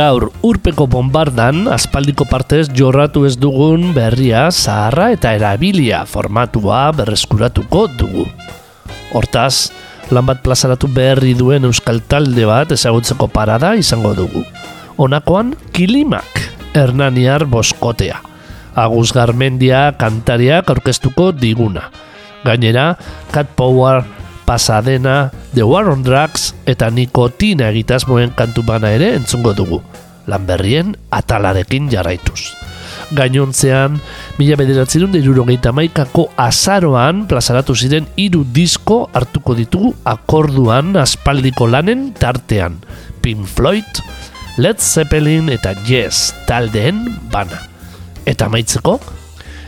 Gaur urpeko bombardan aspaldiko partez jorratu ez dugun berria zaharra eta erabilia formatua berreskuratuko dugu. Hortaz, lan bat plazaratu berri duen euskal talde bat ezagutzeko parada izango dugu. Honakoan, Kilimak, Hernaniar Boskotea. Agus Garmendia kantariak aurkeztuko diguna. Gainera, Cat Power Pasadena, The War on Drugs eta Nikotina egitasmoen kantu bana ere entzungo dugu. Lan berrien atalarekin jarraituz. Gainontzean, mila bederatzerun derurogeita maikako azaroan plazaratu ziren hiru disko hartuko ditugu akorduan aspaldiko lanen tartean. Pink Floyd, Led Zeppelin eta Yes taldeen bana. Eta maitzeko,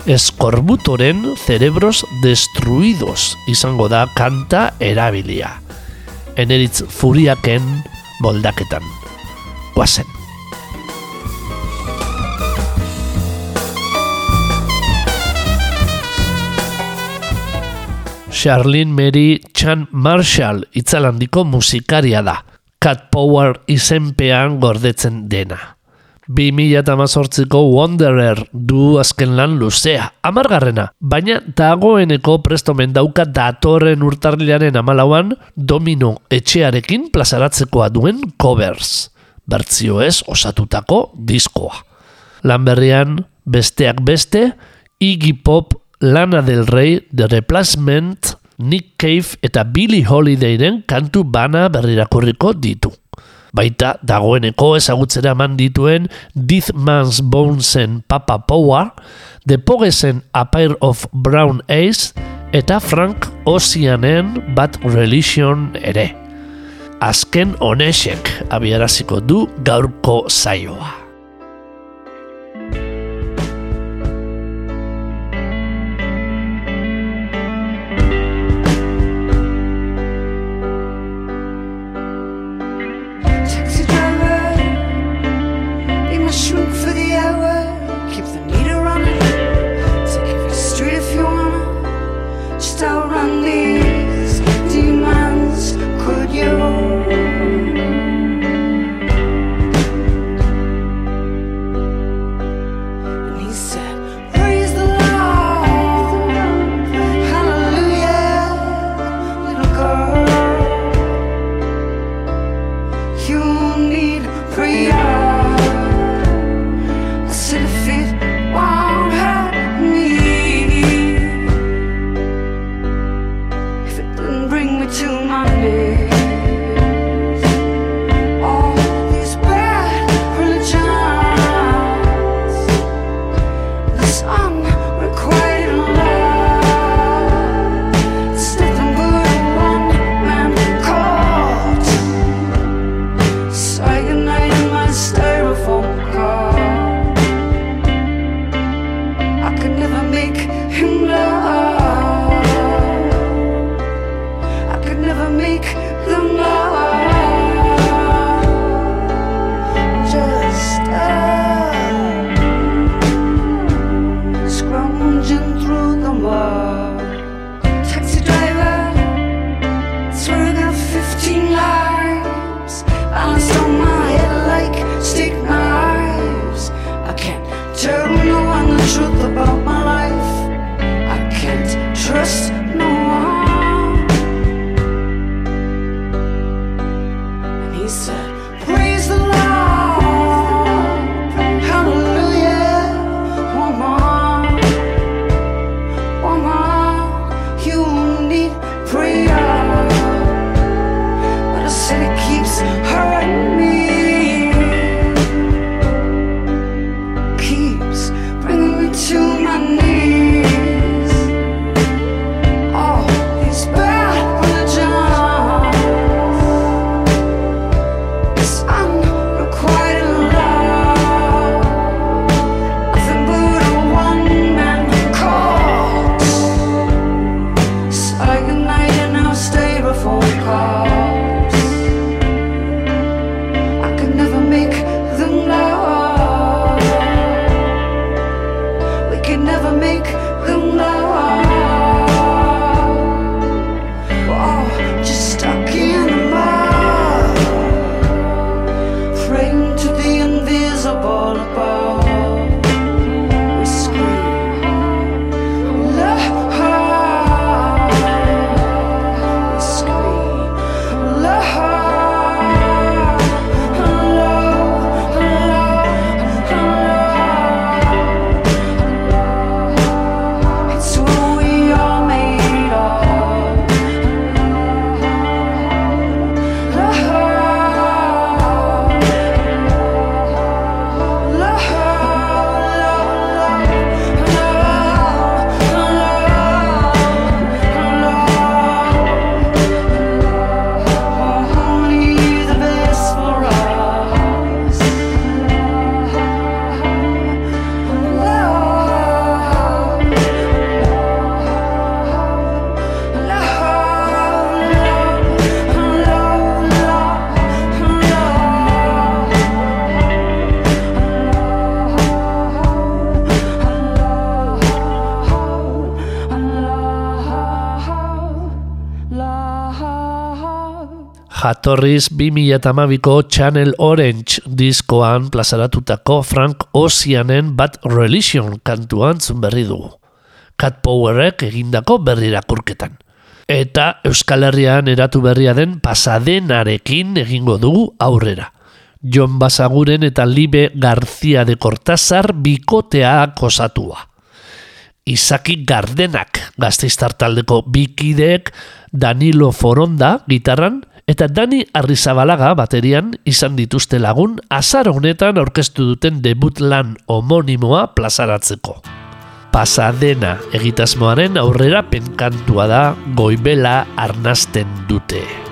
eskorbutoren cerebros destruidos izango da kanta erabilia. Eneritz furiaken moldaketan. Guazen. Charlene Mary Chan Marshall itzalandiko musikaria da. Cat Power izenpean gordetzen dena. 2018ko Wanderer du azken lan luzea, amargarrena, baina dagoeneko prestomen dauka datorren urtarriaren amalauan domino etxearekin plazaratzekoa duen covers, bertzio ez osatutako diskoa. Lan berrian, besteak beste, Iggy Pop, Lana del Rey, The Replacement, Nick Cave eta Billie Holidayren kantu bana berrirakurriko ditu baita dagoeneko ezagutzera eman dituen Death Man's Bonesen Papa Power, The Pogesen A Pair of Brown Eyes eta Frank Oceanen Bad Religion ere. Azken honesek abiaraziko du gaurko zaioa. Jatorriz 2008ko Channel Orange diskoan plazaratutako Frank Oceanen Bad Religion kantuan zun dugu. Cat Powerrek egindako berrirakurketan. Eta Euskal Herrian eratu berria den pasadenarekin egingo dugu aurrera. Jon Basaguren eta Libe García de Cortázar bikotea kosatua. Izaki Gardenak gazteiztar taldeko bikideek Danilo Foronda gitarran eta Dani Arrizabalaga baterian izan dituzte lagun azar honetan aurkeztu duten debut lan homonimoa plazaratzeko. Pasadena egitasmoaren aurrera penkantua da goibela arnasten dute.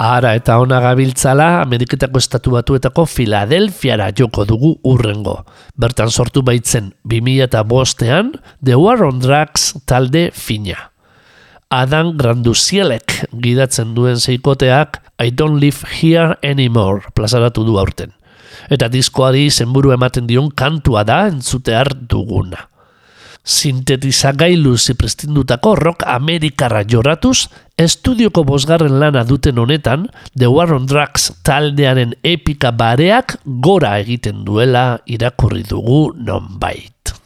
Ara eta ona gabiltzala Ameriketako estatu batuetako Filadelfiara joko dugu urrengo. Bertan sortu baitzen 2005ean The War on Drugs talde fina. Adam Granduzielek gidatzen duen zeikoteak I don't live here anymore plazaratu du aurten. Eta diskoari zenburu ematen dion kantua da entzutear duguna sintetizagailu ziprestindutako rock amerikarra jorratuz, estudioko bosgarren lana duten honetan, The War on Drugs taldearen epika bareak gora egiten duela irakurri dugu nonbait.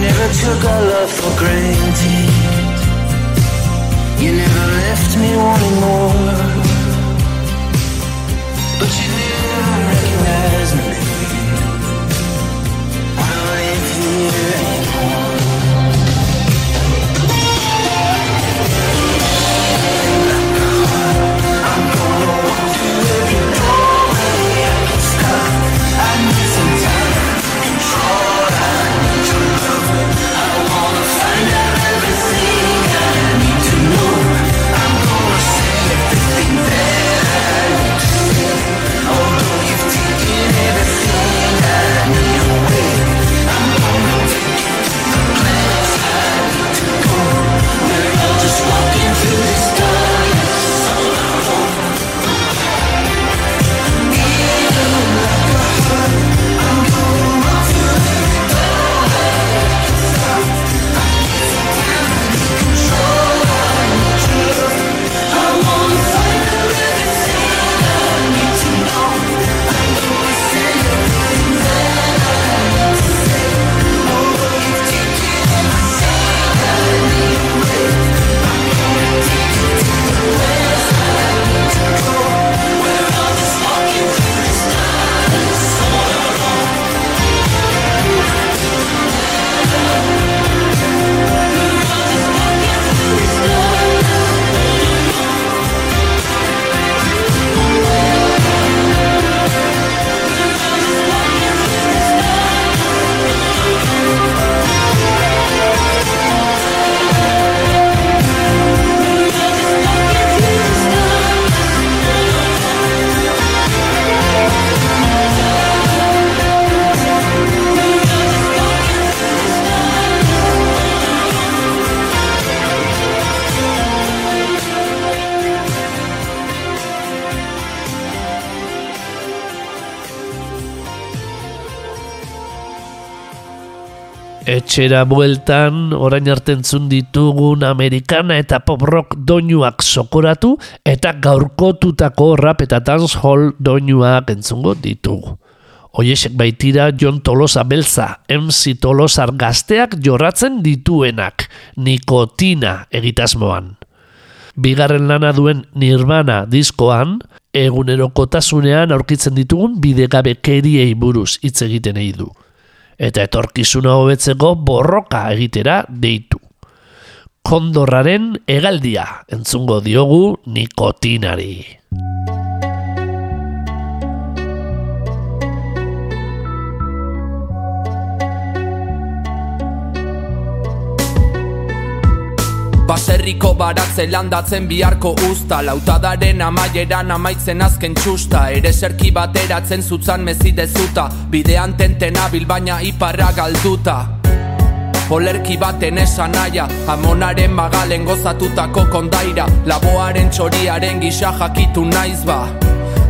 never took our love for granted. You never left me wanting more. But you Etxera bueltan, orain artentzun ditugun Amerikana eta pop rock doinuak sokoratu eta gaurkotutako rap eta dancehall doinuak entzungo ditugu. Oiesek baitira John Tolosa beltza, MC Tolosar gazteak jorratzen dituenak, nikotina egitasmoan. Bigarren lana duen Nirvana diskoan, egunerokotasunean aurkitzen ditugun bidegabekeriei buruz hitz egiten du. Eta etorkizuna hobetzeko borroka egitera deitu. Kondorraren hegaldia entzungo diogu nikotinari. Baserriko baratze landatzen biharko usta. Lautadaren amaieran amaitzen azken txusta. Ere serki bateratzen zutzan mezidezuta Bidean tentena baina iparra galduta. Olerki baten esan naia Amonaren magalen gozatutako kondaira. Laboaren txoriaren gisa jakitu naiz ba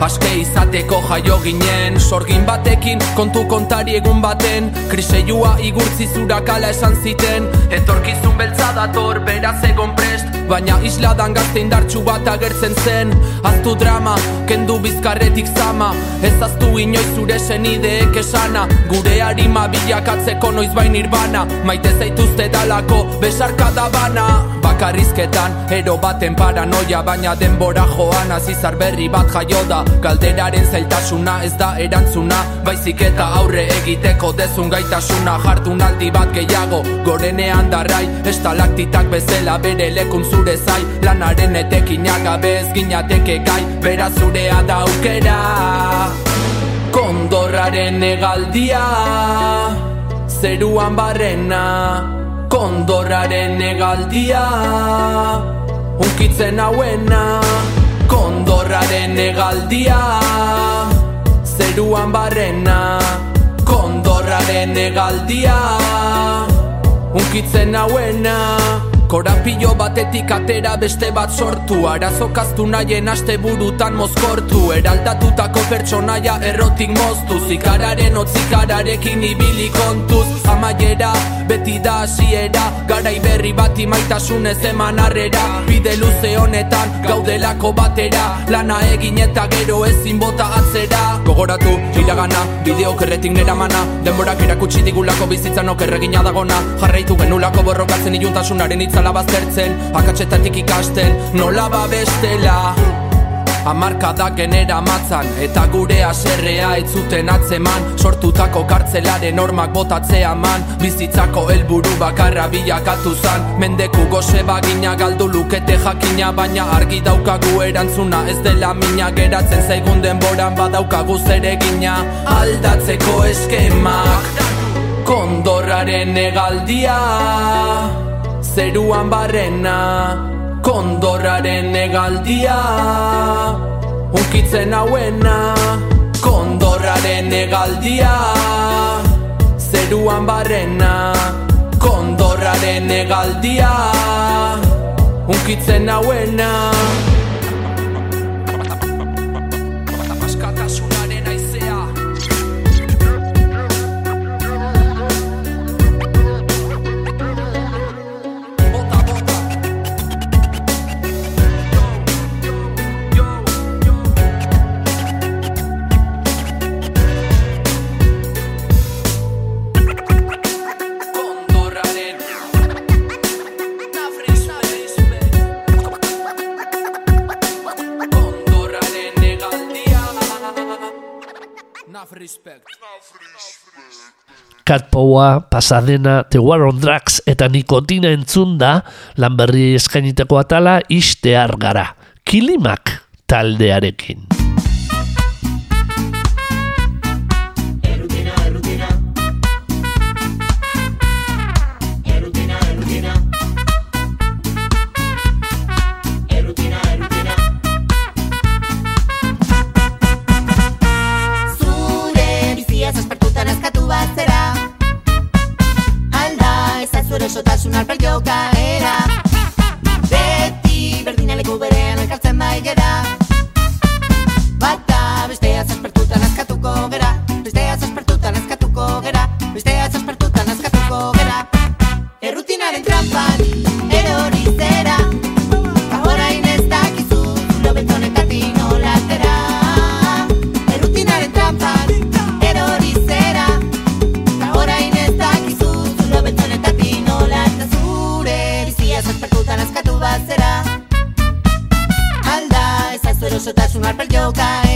Aske izateko jaio ginen. Sorgin batekin kontu kontari egun baten. Kriseiua igurtzi zurakala esan ziten. Etorkizun beltza dator beraz egon prest Baina isladan gazte indartxu bat agertzen zen. Aztu drama, kendu bizkarretik zama. Ez aztu inoiz zure senideek esana. Gure harima bilakatzeko noiz bain irbana Maite zaituzte dalako besarka da bana Bakarrizketan, ero baten paranoia Baina denbora joan. Azizar berri bat jaio da Galderaren zailtasuna ez da erantzuna. Baizik eta aurre egiteko dezun gaitasuna. Jardunaldi bat gehiago gorenean darrai Estalaktitak bezala bere lekun zure zai Lanaren etekinak gabe ez ginateke gai. Bera zurea da aukera Kondorraren egaldia Zeruan barrena Kondorraren egaldia Unkitzen hauena Kondorraren egaldia Zeruan barrena Kondorraren egaldia Unkitzen hauena Korapilo batetik atera beste bat sortu. Arazokaztu nahien aste burutan mozkortu. Eraldatutako pertsonaia errotik moztu. Zikararen otzikararekin ibili kontuz. Amaiera beti da hasiera. Garai berri bat imaitasunez eman harrera. Bide luze honetan gaudelako batera. Lana egin eta gero ezin bota atzera. Gogoratu, iragana, bideo kerretik nera mana Denborak erakutsi digulako bizitzan okerregina dagona. Jarraitu genulako borrokatzen iluntasunaren itzala baztertzen Akatsetatik ikasten, nola babestela Amarkadak genera matzan Eta gure aserrea etzuten atzeman. Sortutako kartzelaren normak botatzea man Bizitzako helburu bakarra bilakatu zan. Mendeku goze bagina galdu lukete jakina Baina argi daukagu erantzuna ez dela mina. Geratzen zaigun denboran badaukagu zeregina Aldatzeko eskemak Kondorraren egaldia Zeruan barrena Kondorraren egaldia Unkitzen hauena Kondorraren egaldia Zeruan barrena Kondorraren egaldia Unkitzen hauena Powa, Pasadena, The War on Drugs eta nikotina entzunda lan berri eskainiteko atala istear gara. Kilimak taldearekin. Eso te es un arpa el yoga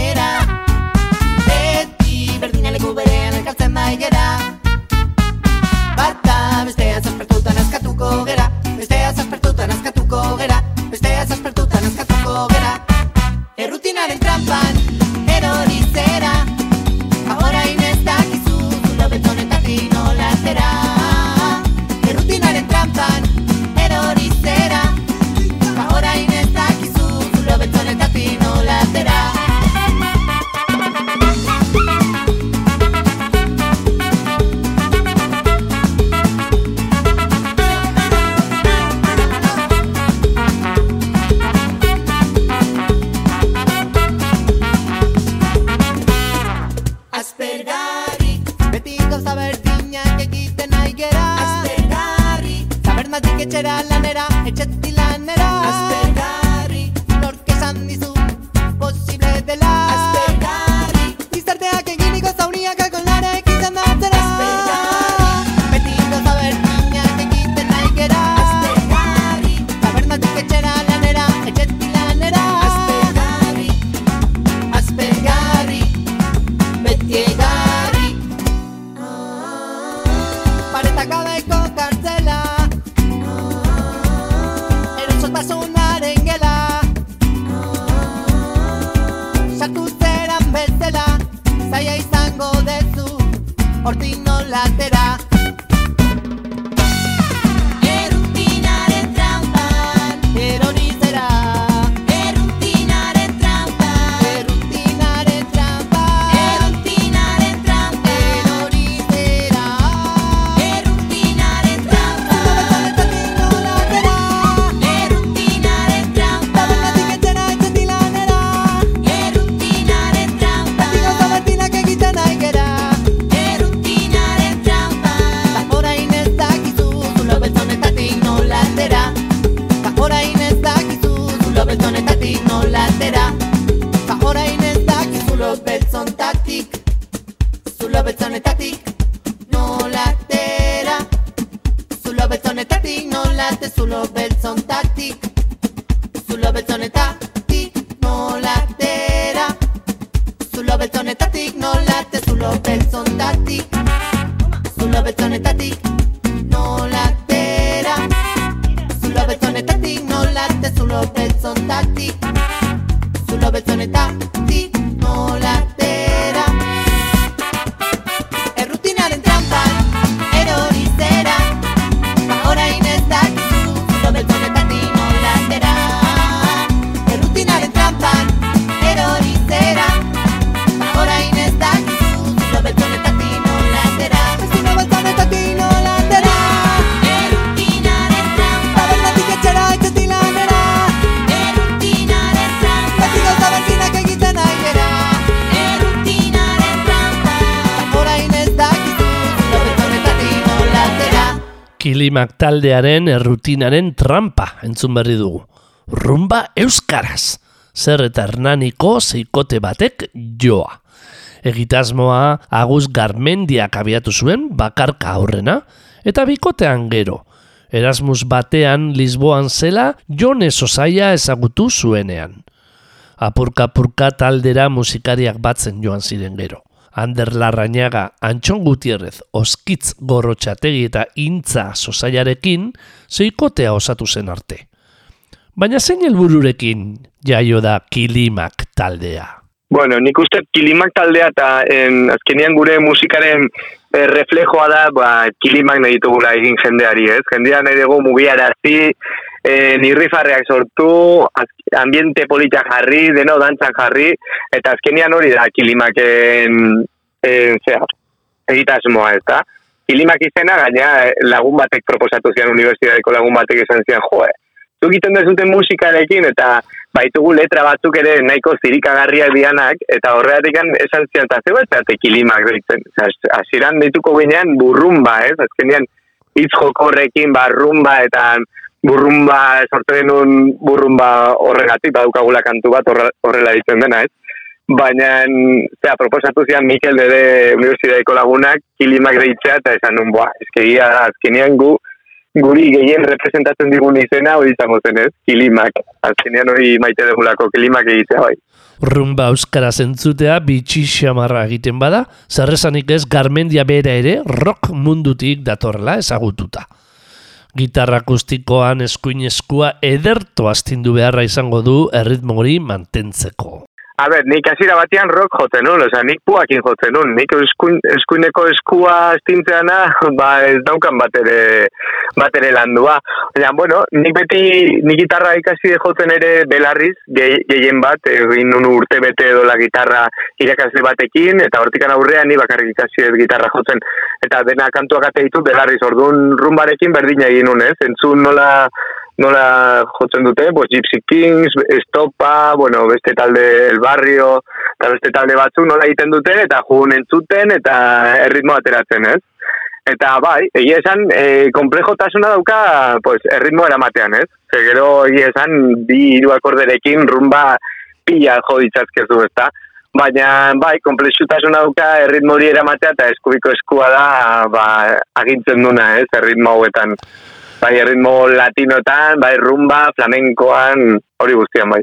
taldearen errutinaren trampa entzun berri dugu. Rumba euskaraz. Zer eta hernaniko zeikote batek joa. Egitasmoa Agus Garmendiak abiatu zuen bakarka aurrena eta bikotean gero. Erasmus batean Lisboan zela Jone Sosaia ezagutu zuenean. Apurka-apurka taldera musikariak batzen joan ziren gero. Ander Larrañaga, Antxon Gutierrez, Oskitz Gorrotxategi eta Intza Sosaiarekin zeikotea osatu zen arte. Baina zein helbururekin jaio da Kilimak taldea. Bueno, nik uste kilimak taldea eta en, azkenean gure musikaren eh, reflejoa da ba, kilimak nahi ditugula egin jendeari, ez? Jendea nahi dugu mugiarazi, eh, nirrifarreak sortu, ambiente politak jarri, deno dantzan jarri, eta azkenean hori da kilimaken en, zera, egitasmoa, ez da? Kilimak izena, gaina eh, lagun batek proposatu zian unibertsitateko lagun batek esan zian, joe, zuk egiten dezuten musikarekin eta baitugu letra batzuk ere nahiko zirikagarriak dianak eta horregatik esan zian eta zeu ez kilimak deitzen. Hasieran deituko ginean burrumba, ez? Azkenean hitz jokorrekin barrumba eta burrumba sortu genuen burrumba horregatik badukagula kantu bat horre- horrela ditzen dena, ez? Baina, zera, proposatu zian Mikel dede universitateko lagunak kilimak deitzea eta esan nun, boa, eskegia azkenean gu guri gehien representatzen digun izena hori izango zen ez, kilimak. Azkenean hori maite dugulako kilimak egitea bai. Rumba euskaraz entzutea bitxi xamarra egiten bada, zerrezanik ez Garmendia bera ere rock mundutik datorrela ezagututa. Gitarra akustikoan eskuin eskua ederto astindu beharra izango du erritmo hori mantentzeko. A ber, nik hasiera batean rock jotzen nun, osea, nik puakin jotzen nun, nik eskuin, eskuineko eskua astintzeana, ba ez daukan bat ere, bat ere landua. Baina, bueno, nik beti, nik gitarra ikasi jotzen ere belarriz, ge- gehien bat, egin nun urte bete edo la gitarra irakasle batekin, eta hortikan aurrean ni bakarrik ikasi dut gitarra jotzen, eta dena kantuak ate belarriz, orduan rumbarekin berdina egin nun, ez? Entzun nola, nola jotzen dute, pues Gypsy Kings, Estopa, bueno, beste talde El Barrio, eta beste talde batzuk nola egiten duten, eta jugun entzuten, eta erritmo ateratzen, ez? Eta bai, egia esan, e, komplejotasuna dauka, pues, erritmo eramatean, ez? Ze gero, egia esan, bi hiru akorderekin rumba pila jo ditzazkezu, ezta? Baina, bai, komplexutasuna dauka erritmo hori eramatea eta eskubiko eskua da, ba, agintzen duna, ez? Erritmo hauetan. Bai, erritmo latinoetan, bai, rumba, flamenkoan, hori guztian, bai.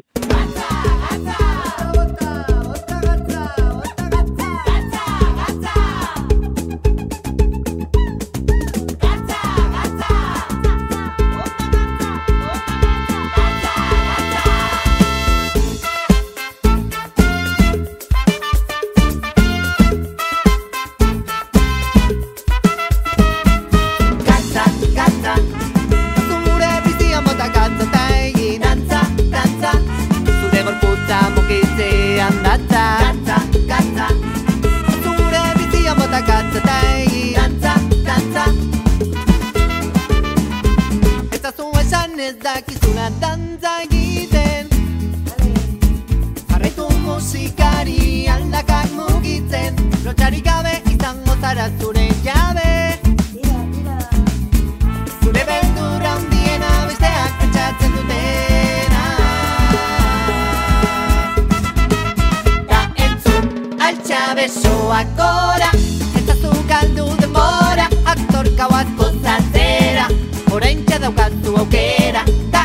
Ez dakizuna dantza egiten. Jarraitu musikari aldakak mugitzen. Lotxarik gabe izango zara zure jabe. Zure beldurra handiena besteak pentsatzen dutena. Da entzun altxa besoak gora. Eta zu galdu denbora Aktorka bat gozatzera Orain daukatu aukera. Da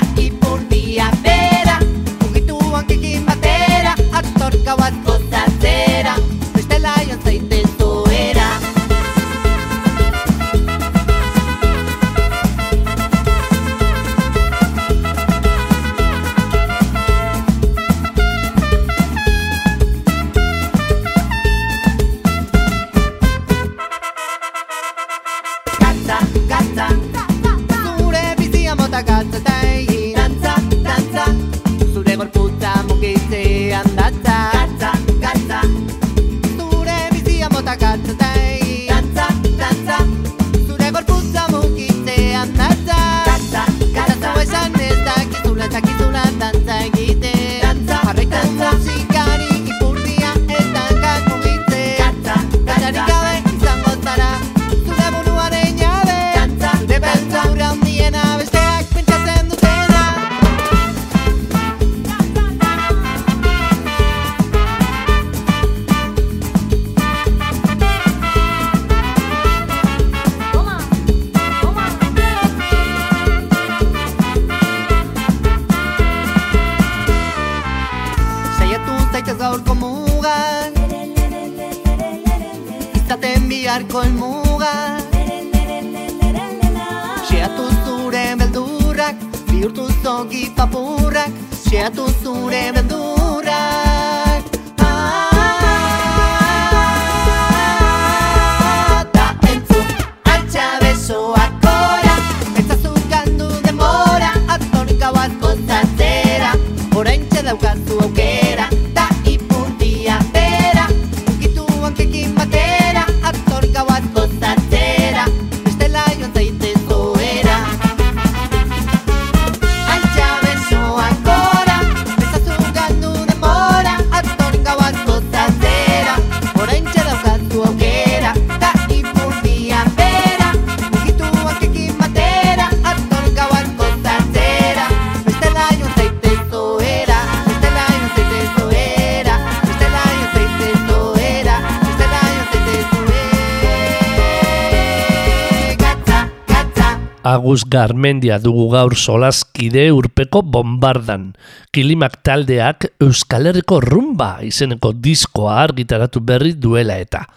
Agus Garmendia dugu gaur solaskide urpeko bombardan. Kilimak taldeak Euskal Herriko rumba izeneko diskoa argitaratu berri duela eta.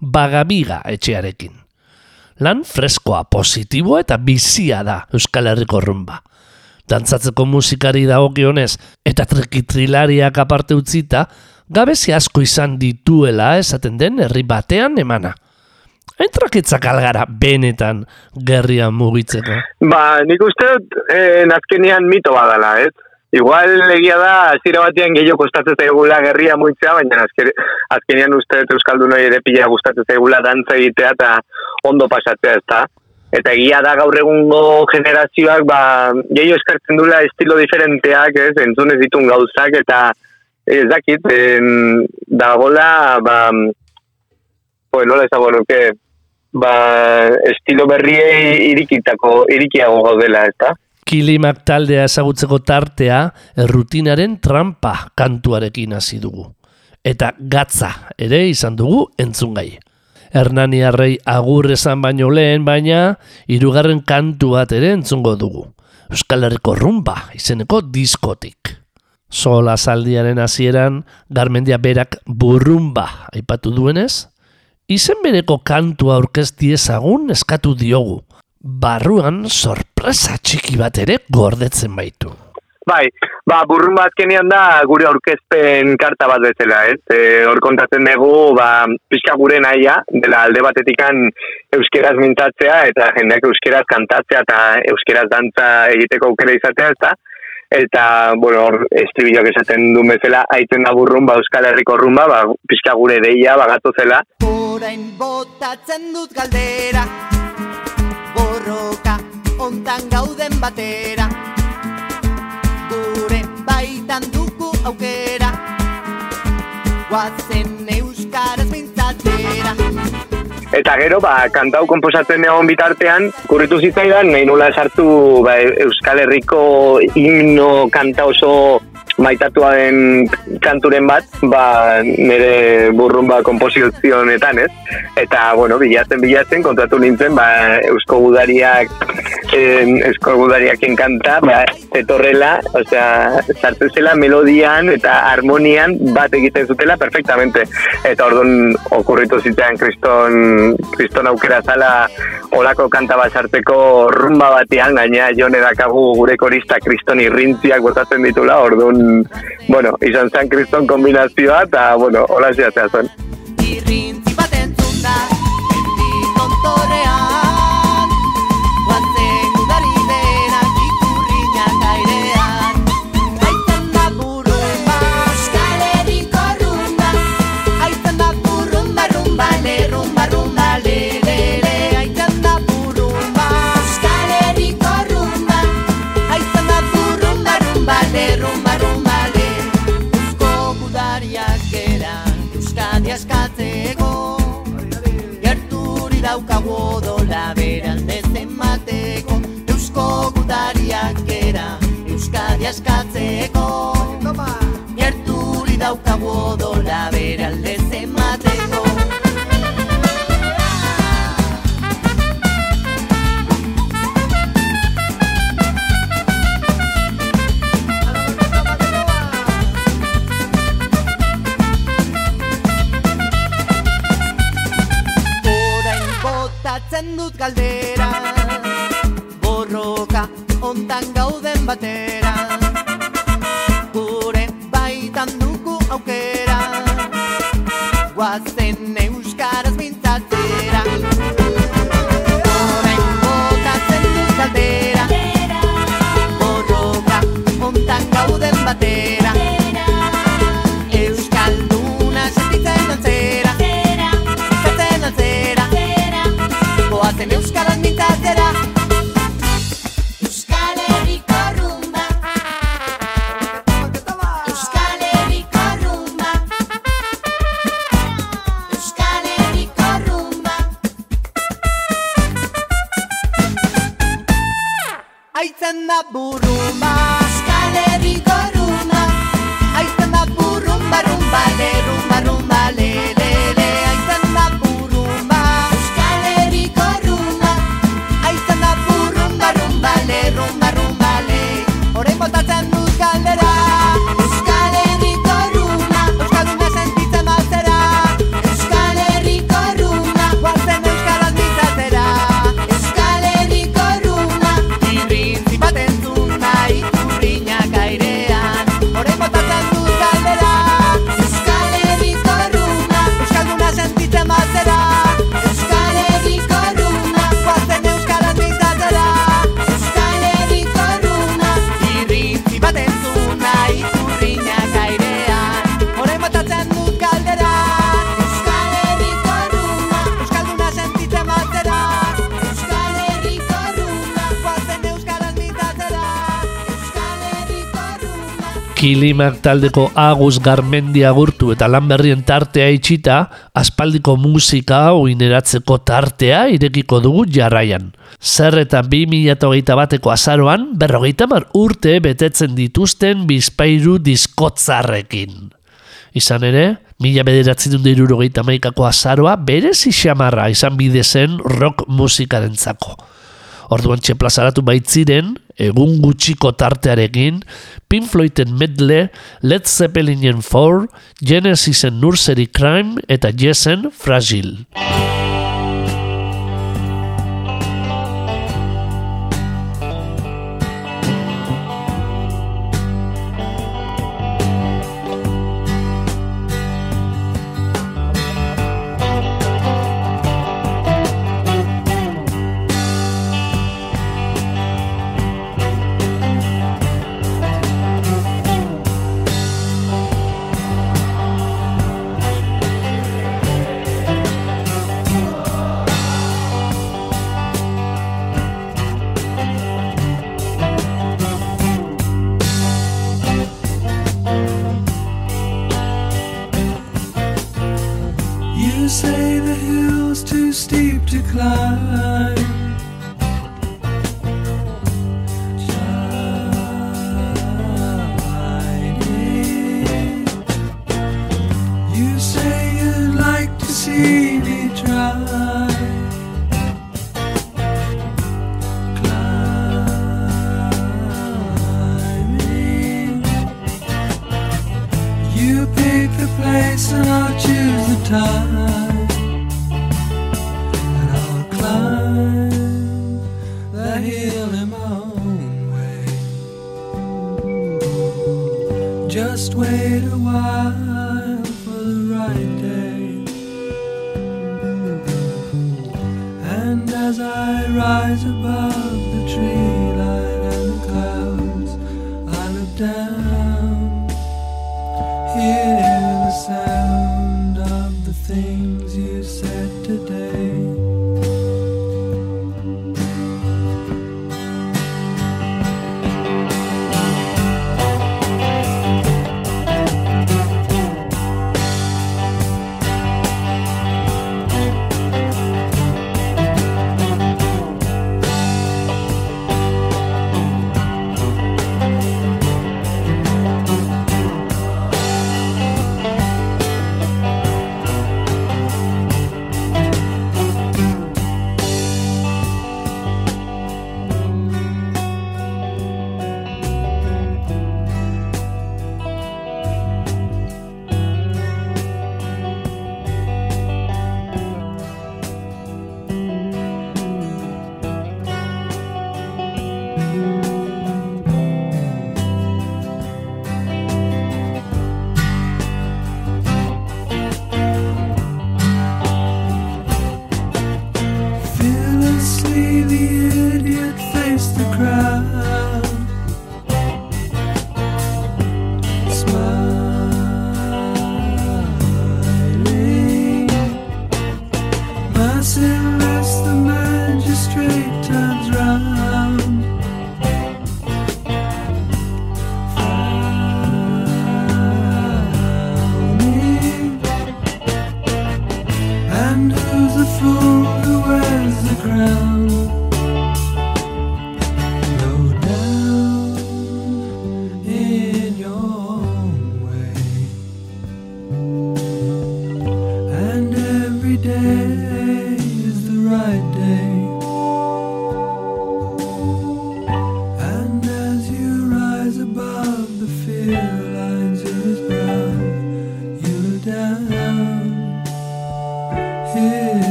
Bagabiga etxearekin. Lan freskoa, positiboa eta bizia da Euskal Herriko rumba. Dantzatzeko musikari dagokionez eta trekitrilariak aparte utzita, gabezi asko izan dituela esaten den herri batean emana. Entraketzak algara benetan gerrian mugitzeko. Ba, nik uste dut, eh, azkenean mito badala, ez? Igual egia da, azira batean gehiago kostatzen zaigula gerria muitzea, baina azke- azkenean uste dut Euskaldunoi ere pila gustatzen zaigula dantza egitea eta ondo pasatzea, ez da? Eta egia da gaur egungo generazioak, ba, gehiago eskartzen dula estilo diferenteak, ez? Entzun ez ditun gauzak, eta ez dakit, en, dagola, ba, pues nola ezago nuke, ba, estilo berriei irikitako, irikiago gaudela, ezta? Kilimak taldea ezagutzeko tartea errutinaren trampa kantuarekin hasi dugu. Eta gatza ere izan dugu entzungai. Hernaniarrei agur esan baino lehen, baina hirugarren kantu bat ere entzungo dugu. Euskal Herriko rumba izeneko diskotik. Sola zaldiaren hasieran Garmendia berak burrumba aipatu duenez, izen bereko kantua aurkezti ezagun eskatu diogu. Barruan sorpresa txiki bat ere gordetzen baitu. Bai, ba, burrun bat kenean da gure aurkezpen karta bat bezala, ez? E, hor kontatzen dugu, ba, pixka gure naia, dela alde batetikan euskeraz mintatzea, eta jendeak euskeraz kantatzea, eta euskeraz dantza egiteko aukera izatea, ezta? Eta, bueno, hor, estribilloak esaten duen bezala, aitzen da burrun, ba, Euskal Herriko rumba, ba, pixka gure deia, bagatu zela. Orain botatzen dut galdera Borroka ontan gauden batera Gure baitan dugu aukera Guazen euskaraz mintzatzera Eta gero, ba, kantau komposatzen egon bitartean, kurritu zitzaidan, nahi nula sartu ba, Euskal Herriko himno kanta oso maitatua den kanturen bat, ba, nire burrumba komposizio honetan, ez? Eta, bueno, bilatzen, bilatzen, kontatu nintzen, ba, Eusko Gudariak, en, Eusko Gudariaken kanta, ba, etorrela, osea, sartu zela melodian eta harmonian bat egiten zutela perfectamente. Eta orduan okurritu zitean kriston, kriston aukera zala olako kanta bat sartzeko rumba batean, gaina jone dakagu gure korista kriston irrintziak botatzen ditula, orduan, bueno, izan zen kriston kombinazioa, eta, bueno, hola ziatzea zen. Irrintzi bat entzun da Mendi tontorean pescado. Kilimak taldeko Agus Garmendi agurtu eta lan berrien tartea itxita, aspaldiko musika oineratzeko tartea irekiko dugu jarraian. Zer eta 2008 bateko azaroan, berrogeita mar urte betetzen dituzten bizpairu diskotzarrekin. Izan ere, mila bederatzen dut irurogeita maikako azaroa berez isamarra izan bide zen rock musikarentzako. Orduan plazaratu baitziren, egun gutxiko tartearekin, Pink Floyden medle, Led Zeppelinen 4, Genesisen Nursery Crime eta Yesen Fragile. Climb.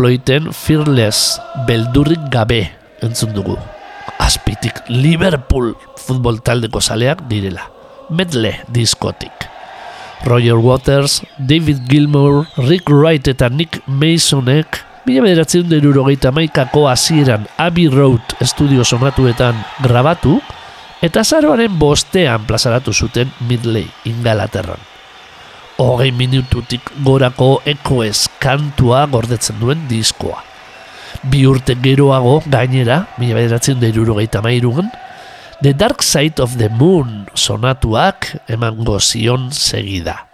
Floyden Fearless beldurrik gabe entzun dugu. Azpitik Liverpool futbol taldeko zaleak direla. Medle diskotik. Roger Waters, David Gilmour, Rick Wright eta Nick Masonek Mila bederatzen derurogeita maikako hasieran Abbey Road estudio sonatuetan grabatu eta zaroaren bostean plazaratu zuten Midley, Ingalaterran. Hogei minututik gorako ekoez kantua gordetzen duen diskoa. Bi urte geroago gainera, mila bederatzen derurogeita mairugan, The Dark Side of the Moon sonatuak emango zion segida.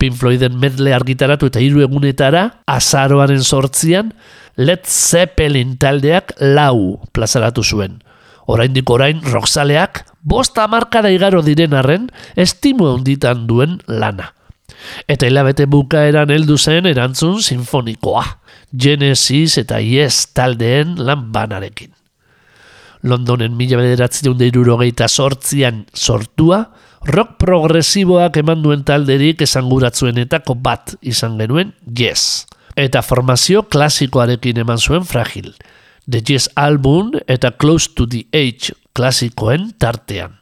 Pink Floyden medle argitaratu eta hiru egunetara, azaroaren sortzian, Led Zeppelin taldeak lau plazaratu zuen. Oraindik orain roxaleak, bost amarkada igaro diren arren, estimu handitan duen lana. Eta hilabete bukaeran heldu zen erantzun sinfonikoa. Genesis eta Yes taldeen lan banarekin. Londonen mila bederatzen deirurogeita sortzian sortua, rock progresiboak eman duen talderik esanguratzuenetako bat izan genuen Yes. Eta formazio klasikoarekin eman zuen fragil. The Yes album eta Close to the Age klasikoen tartean.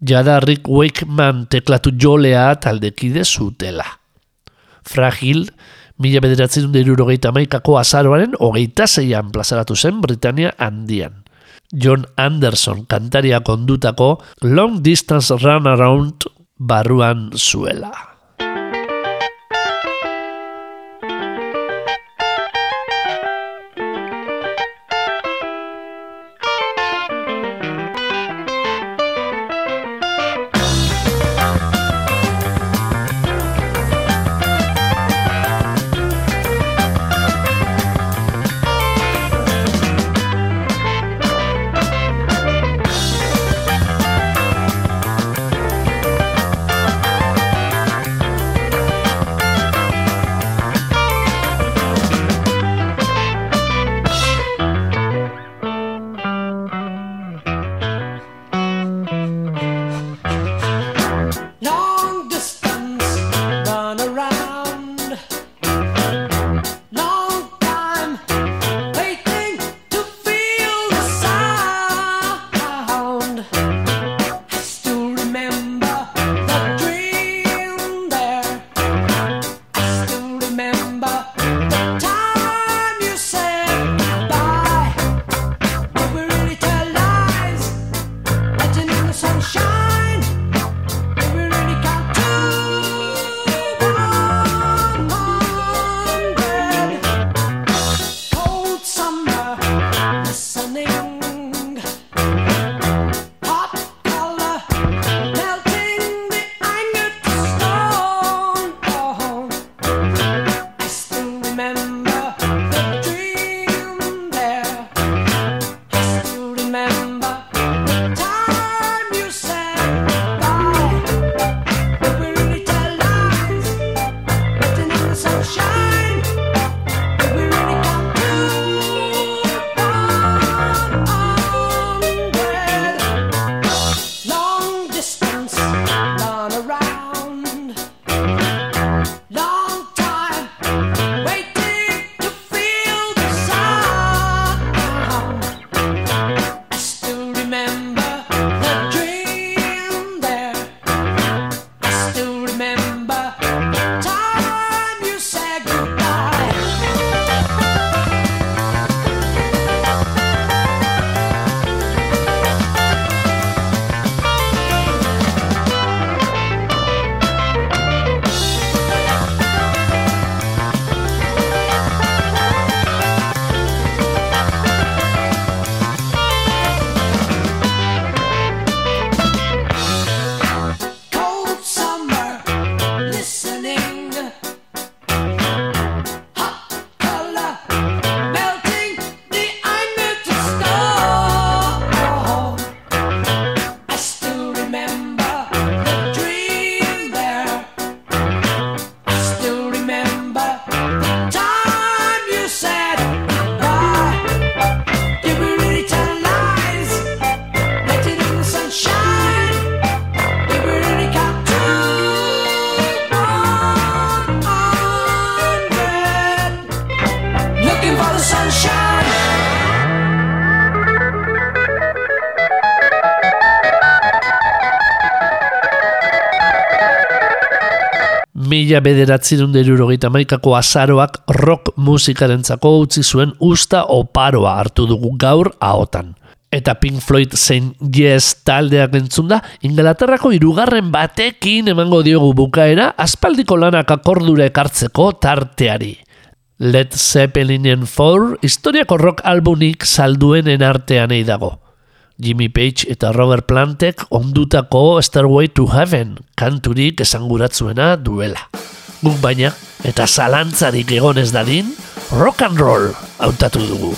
Jada Rick Wakeman teklatu jolea taldekide zutela. Fragil, mila bederatzen maikako azaroaren hogeita zeian plazaratu zen Britania handian. John Anderson kantaria kondutako Long Distance Run Around barruan zuela. Bederatzerun derurogeita maikako azaroak rock musikarentzako utzi zuen usta oparoa hartu dugu gaur ahotan. Eta Pink Floyd zein Yes taldeak entzunda, Inglaterrako hirugarren batekin emango diogu bukaera aspaldiko lanak akordura ekartzeko tarteari. Led Zeppelinen 4 historiako rock albunik salduenen artean dago. Jimmy Page eta Robert Plantek ondutako Stairway to Heaven kanturik esanguratzuena duela. Guk baina, eta zalantzarik egon ez dadin, rock and roll hautatu dugu.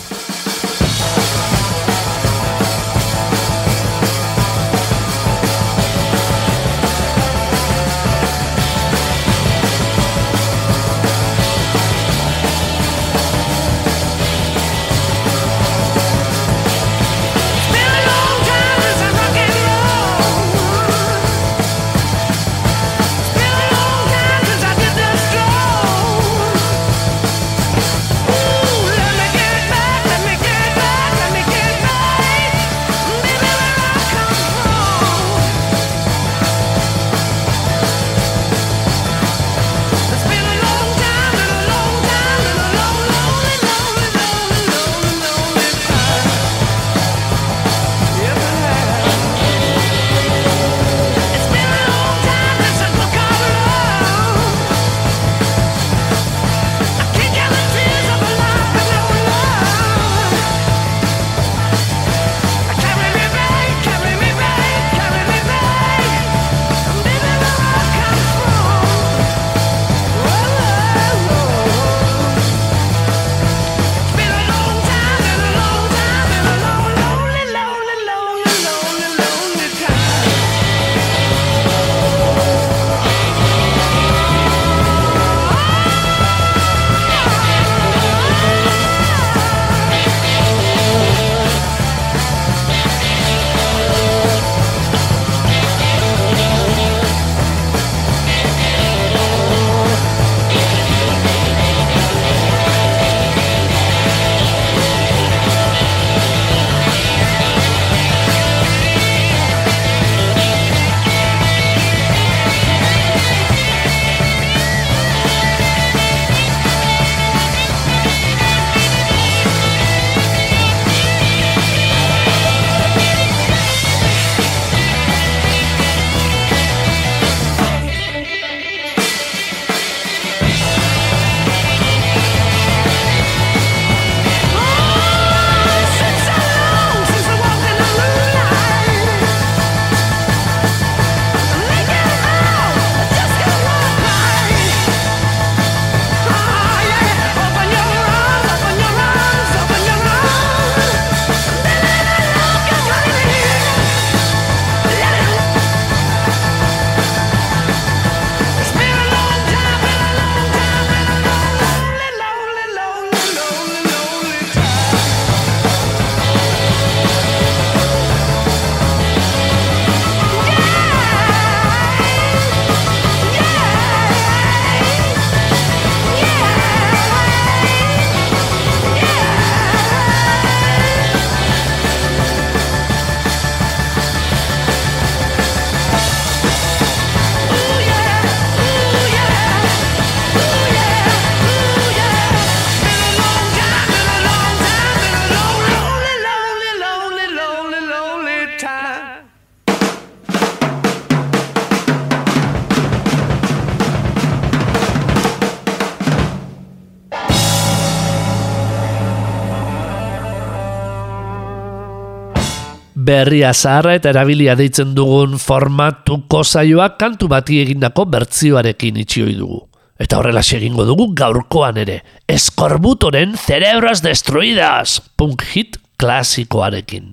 Berria zaharra eta erabilia deitzen dugun formatuko saioak kantu bati egindako bertzioarekin itxioi dugu. Eta horrela egingo dugu gaurkoan ere. Eskorbutoren Cerebras Destruidas, punk hit klasikoarekin.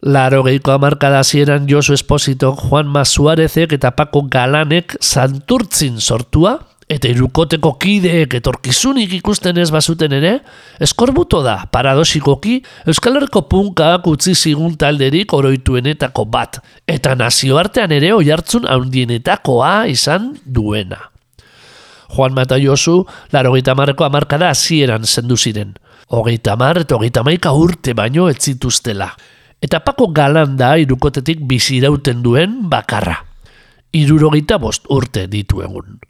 Laro geiko amarkada zieran Josu Esposito, Juan Masuarezek eta Paco Galanek santurtzin sortua, eta irukoteko kideek etorkizunik ikusten ez bazuten ere, eskorbuto da, paradosikoki, Euskal Herriko punkak utzi zigun talderik oroituenetako bat, eta nazioartean ere oihartzun handienetakoa izan duena. Juan Mata Josu, laro geita marreko amarkada hasieran zendu ziren. Hogeita mar eta hogeita maika urte baino ez zituztela. Eta Paco Galan da irukotetik bizirauten duen bakarra. Irurogeita bost urte ditu egun.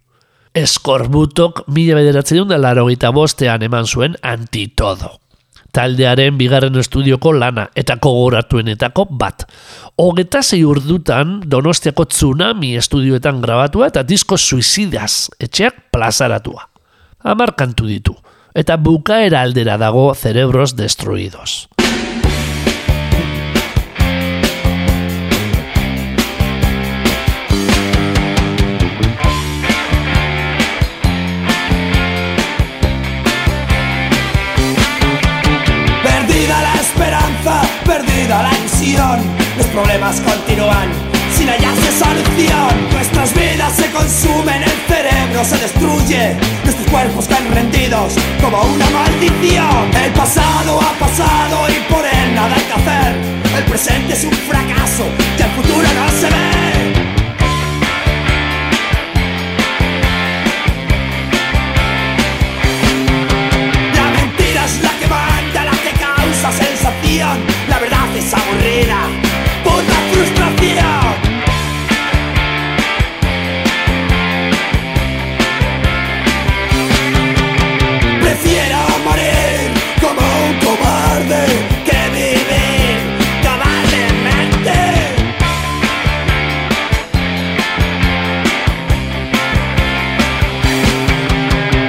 Eskorbutok mila bederatzen da larogeita bostean eman zuen antitodo. Taldearen bigarren estudioko lana eta kogoratuenetako bat. Hogeta zei urdutan Donostiako tsunami estudioetan grabatua eta disko suizidaz etxeak plazaratua. Hamar kantu ditu, eta bukaera aldera dago cerebros destruidos. La ilusión, los problemas continúan sin hallarse solución. Nuestras vidas se consumen, el cerebro se destruye, nuestros cuerpos caen rendidos como una maldición. El pasado ha pasado y por él nada hay que hacer. El presente es un fracaso y el futuro no se ve. La mentira es la que manda, la que causa sensación. La es aburrida, puta frustración. Prefiero morir como un cobarde que vivir cobardemente.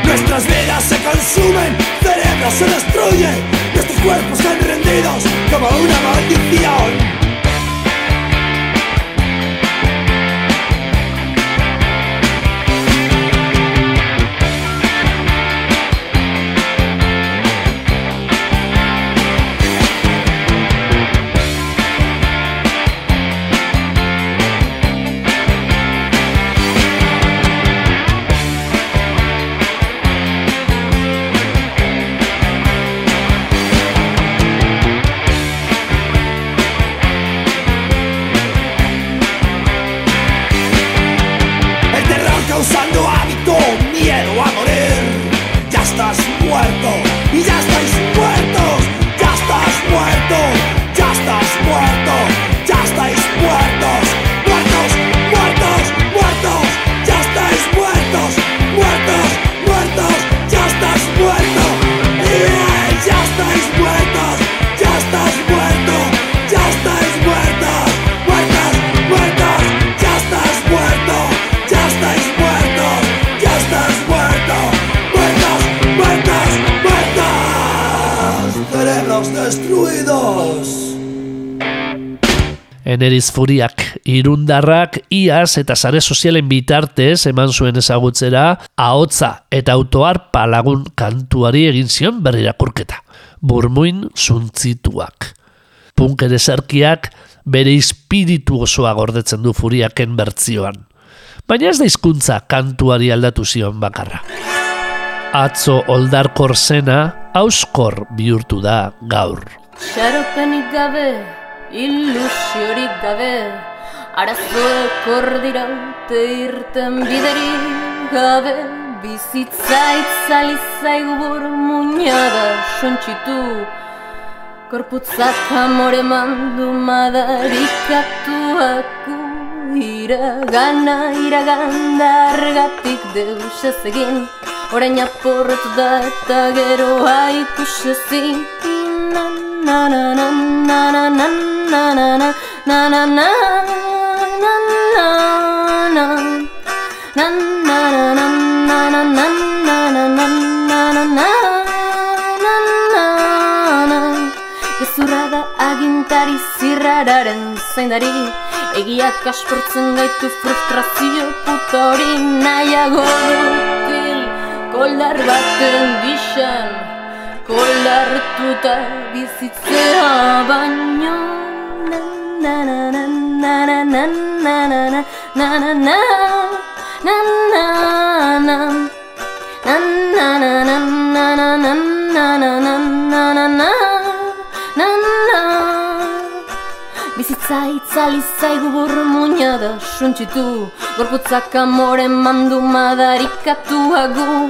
Nuestras vidas se consumen, cerebros se destruyen, nuestros cuerpos están rendidos como una Eneriz furiak, irundarrak, iaz eta sare sozialen bitartez eman zuen ezagutzera, ahotza eta autoar palagun kantuari egin zion berrirakurketa. Burmuin zuntzituak. Punk ere zerkiak bere espiritu osoa gordetzen du furiaken bertzioan. Baina ez da hizkuntza kantuari aldatu zion bakarra. Atzo oldarkor zena, auskor bihurtu da gaur. Xaropenik gabe, ilusiorik gabe Arazoek ordiraute irten biderik gabe. Bizitza itzali zaigu bur muñada sontxitu Korputzak amore mandu madarikatuaku. Iragana, iraganda argatik deus ez egin. Orain aporretu da eta geroa ikusezin Na agintari zirrararen zeindari Egiak kasportzen gaitu frustrazio putori nahiago Koldar baten gixan Kolartuta bizitzea baino Na na na na na na na na na na na na na na na Na na na na na na na na na na na Bizitza itzali zaigu burmuina da suntxitu Gorputzak amore mandu madarikatuagu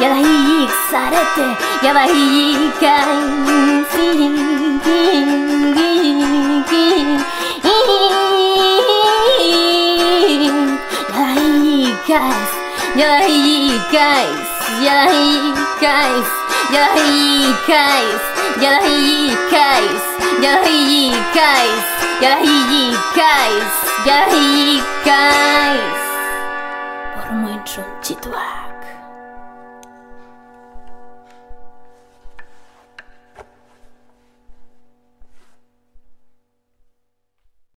やだいい腐れてやばいかいシリンギンギンギンやだいいかいやだいいかいやだいいかいやだいいかいやだいいかいやだいいかいやだいいかいやだいいかい por muy chunchituar.